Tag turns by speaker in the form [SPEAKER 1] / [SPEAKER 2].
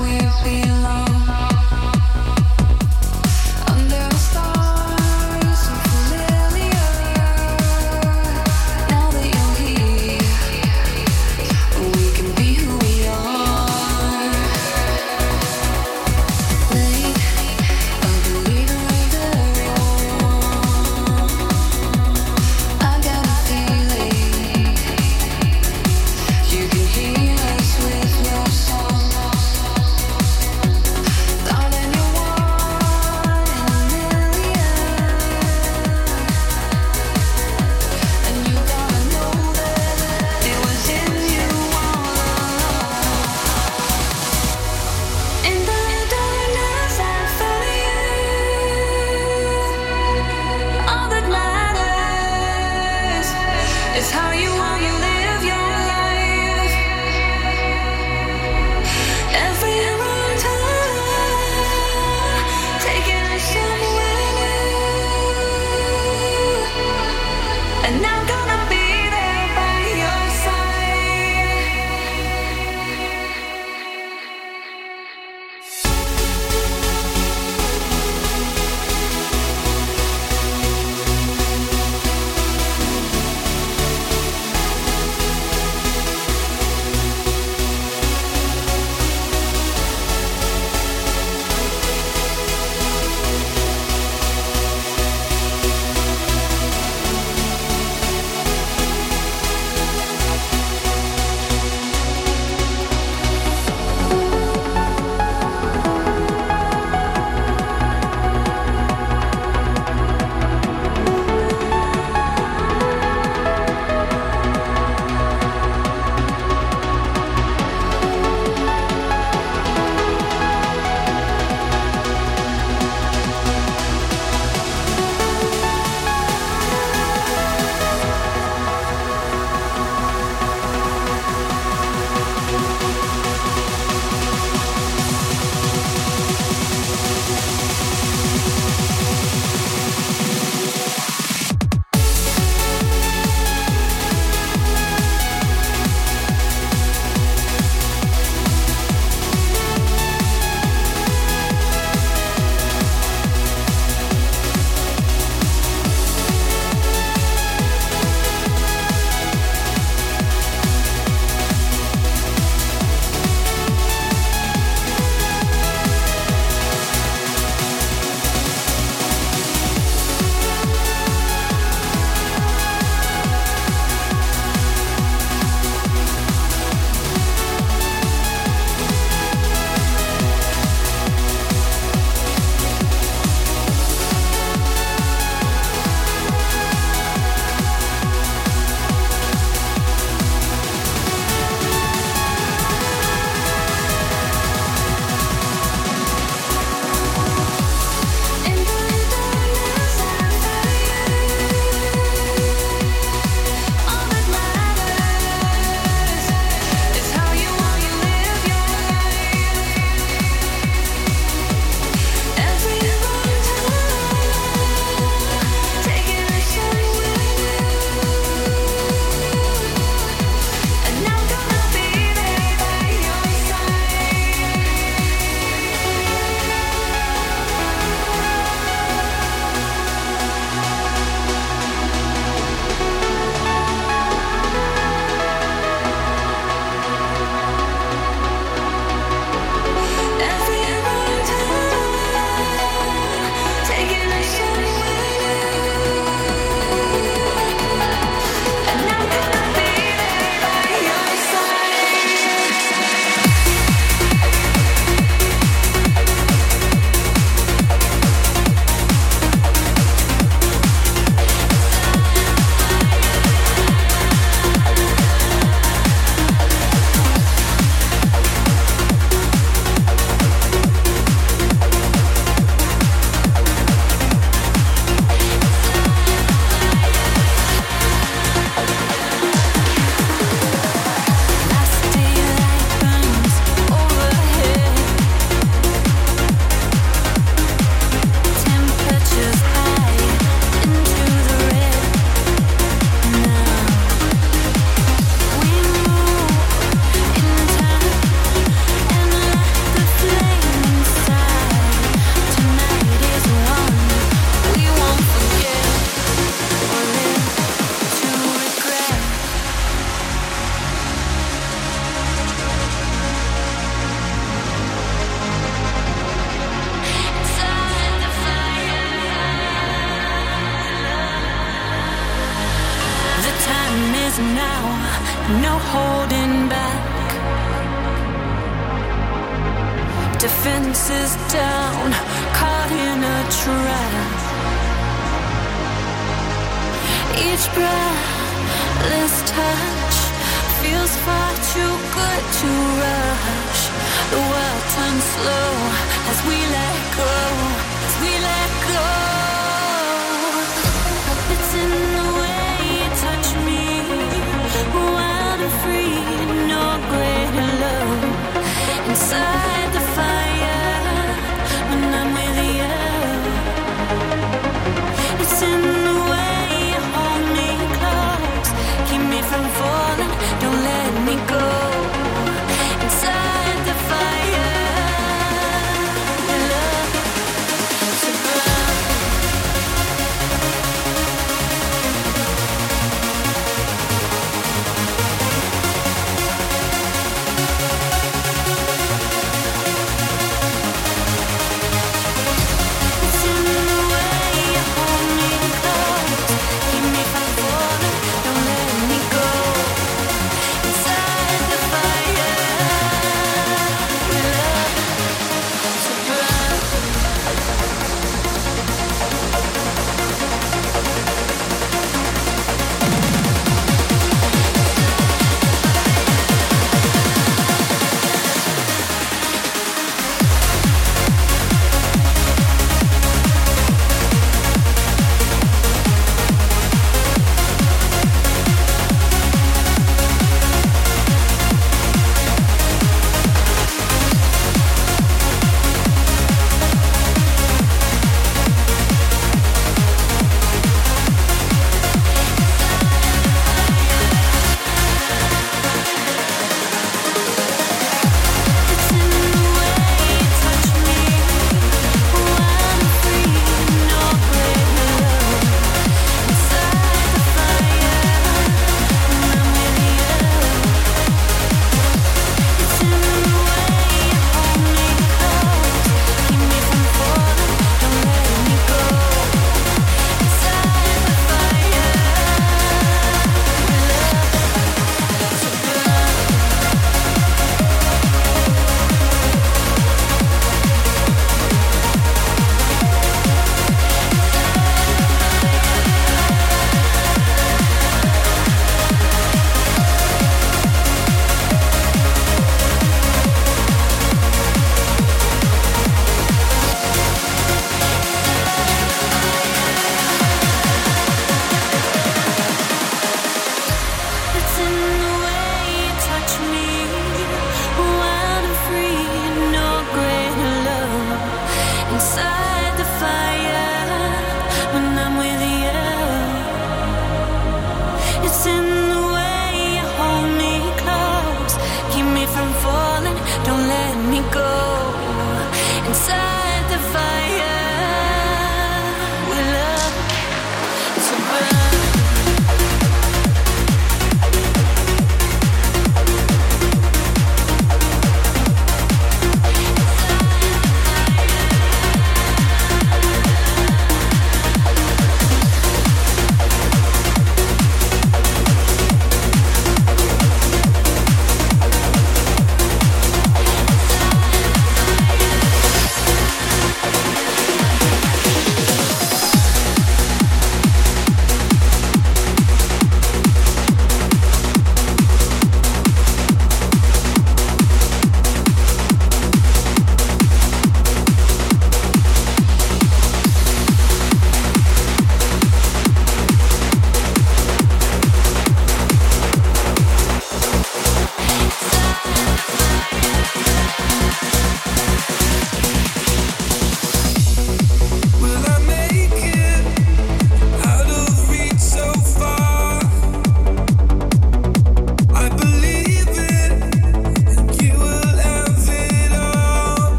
[SPEAKER 1] we
[SPEAKER 2] belong